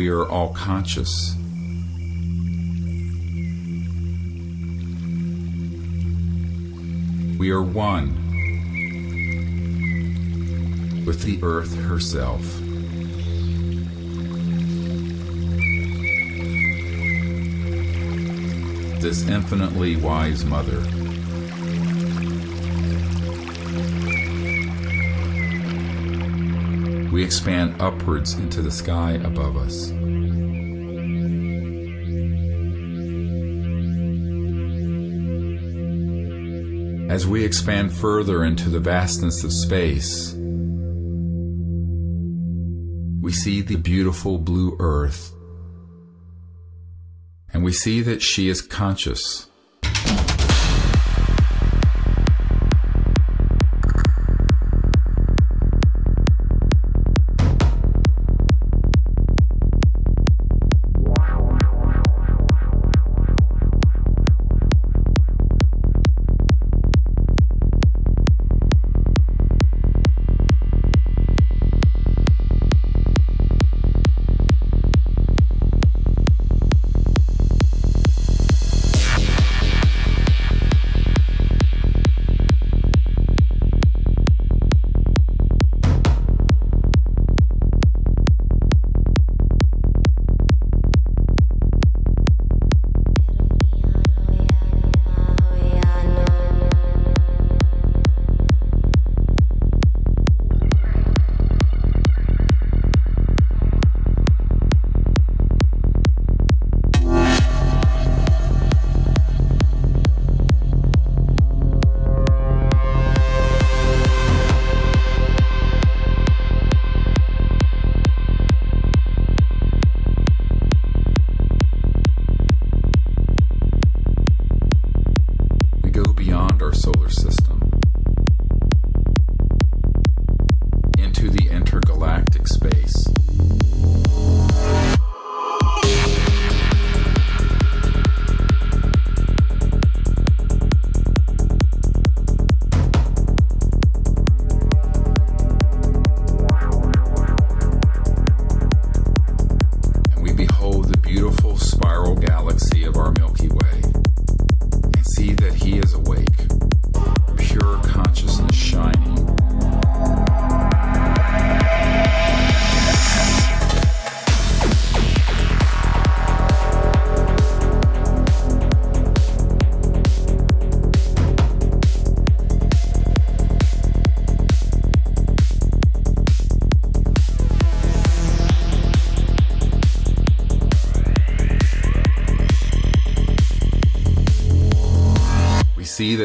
we are all conscious. We are one with the earth herself. This infinitely wise mother. We expand upwards into the sky above us. As we expand further into the vastness of space, we see the beautiful blue earth, and we see that she is conscious.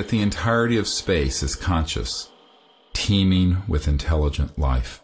That the entirety of space is conscious, teeming with intelligent life.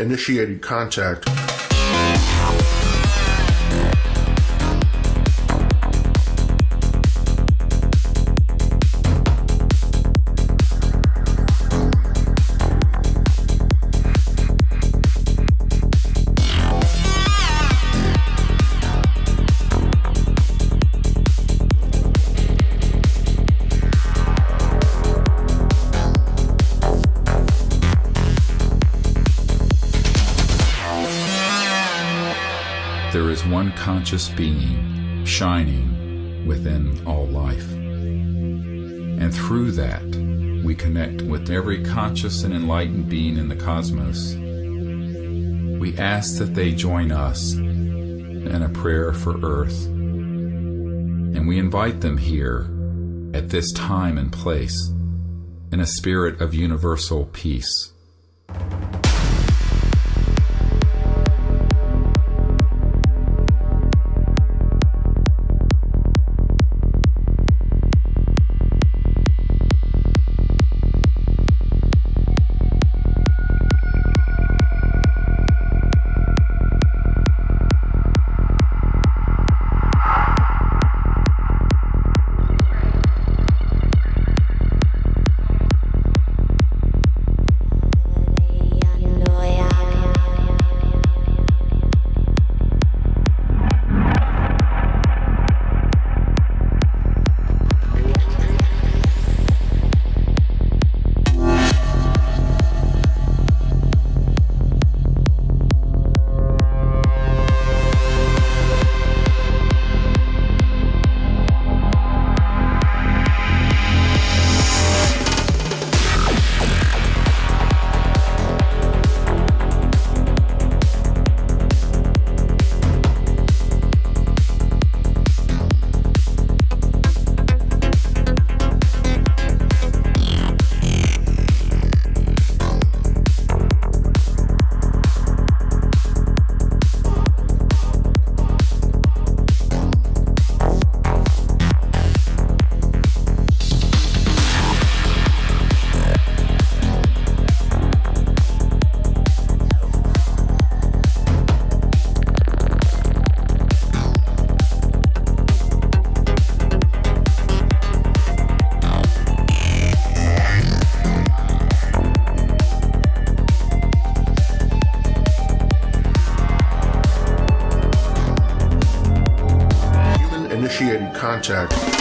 Initiated contact conscious being shining within all life. And through that, we connect with every conscious and enlightened being in the cosmos. We ask that they join us in a prayer for Earth. And we invite them here at this time and place in a spirit of universal peace. Contact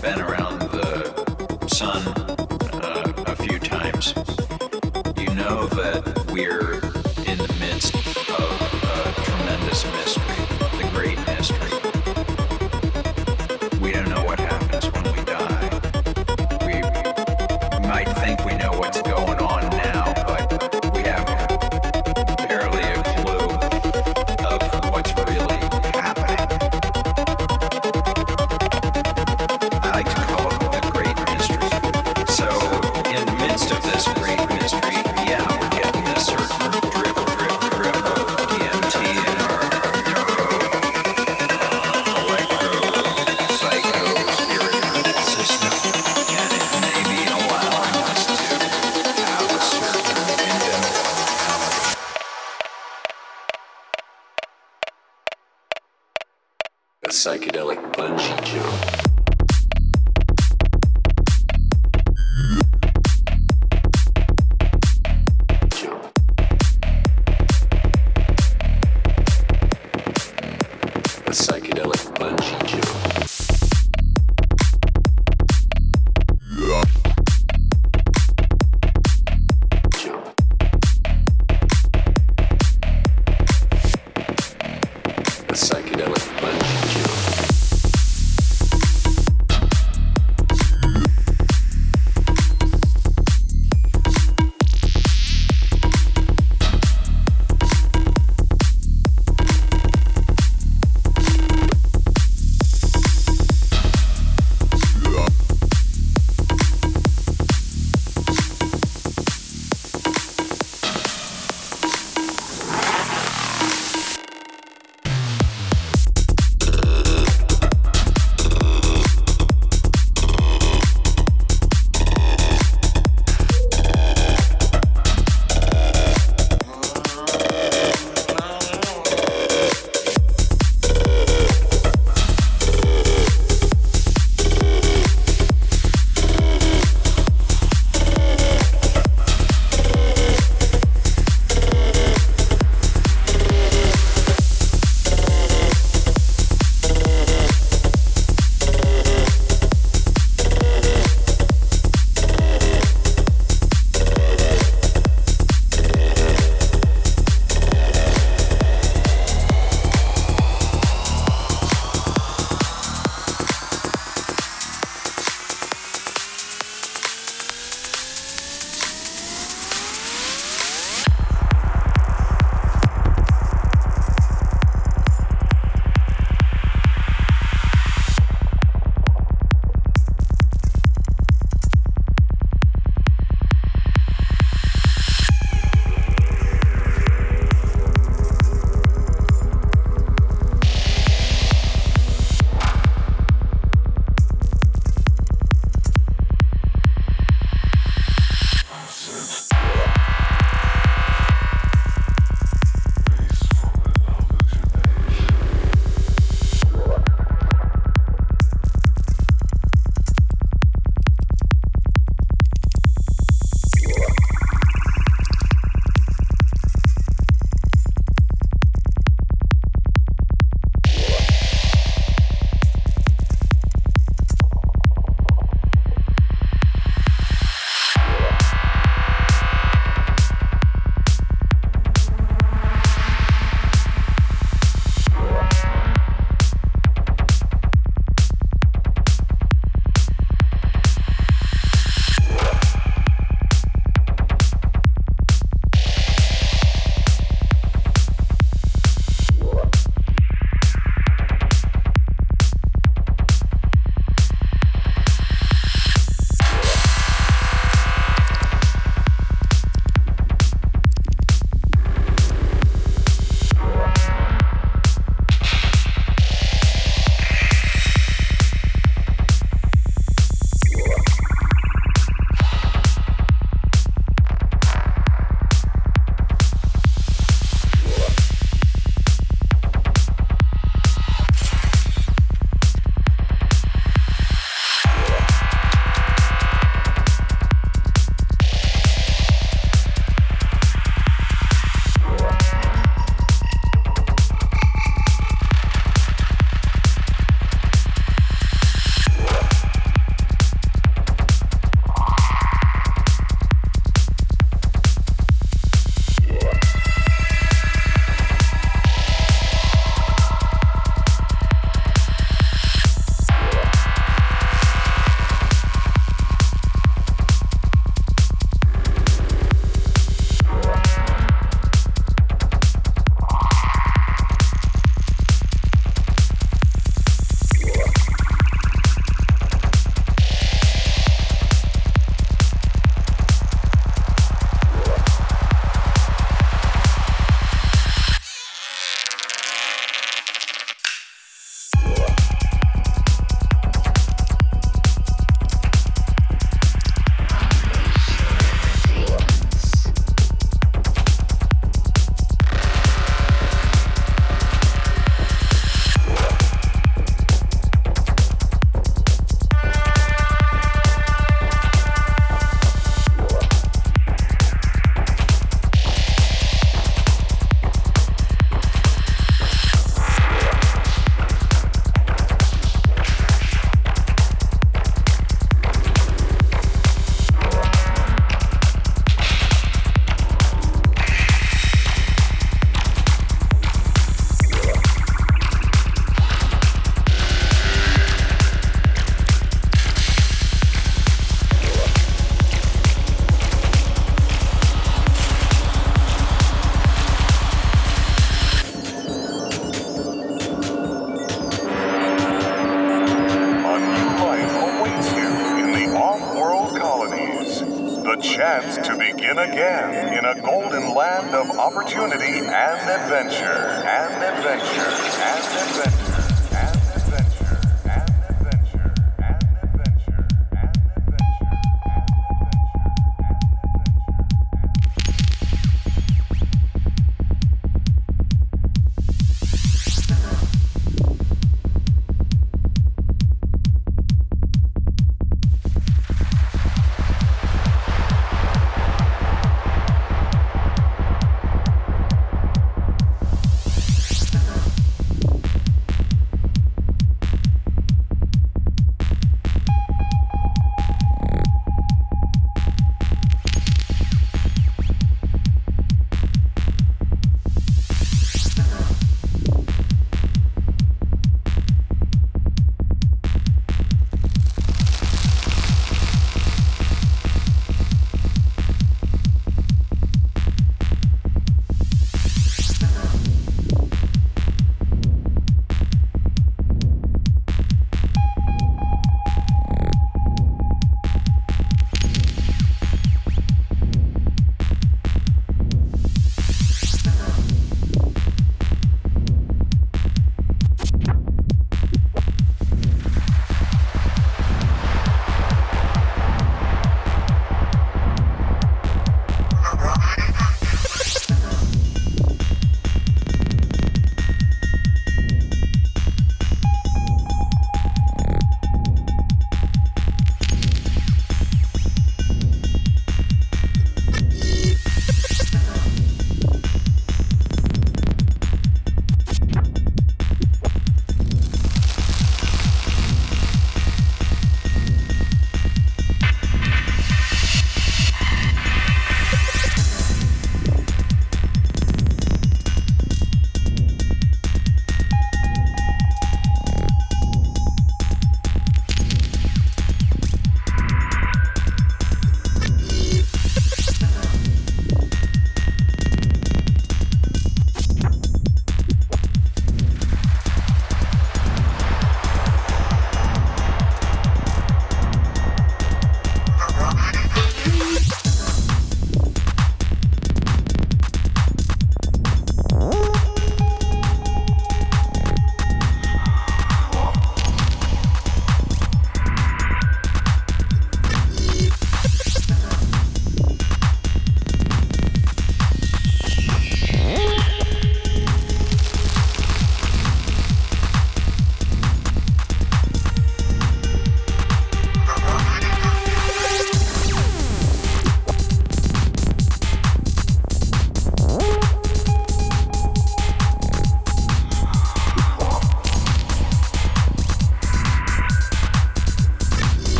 been around the sun uh, a few times, you know that we're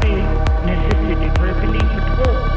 be necessity for belief at all.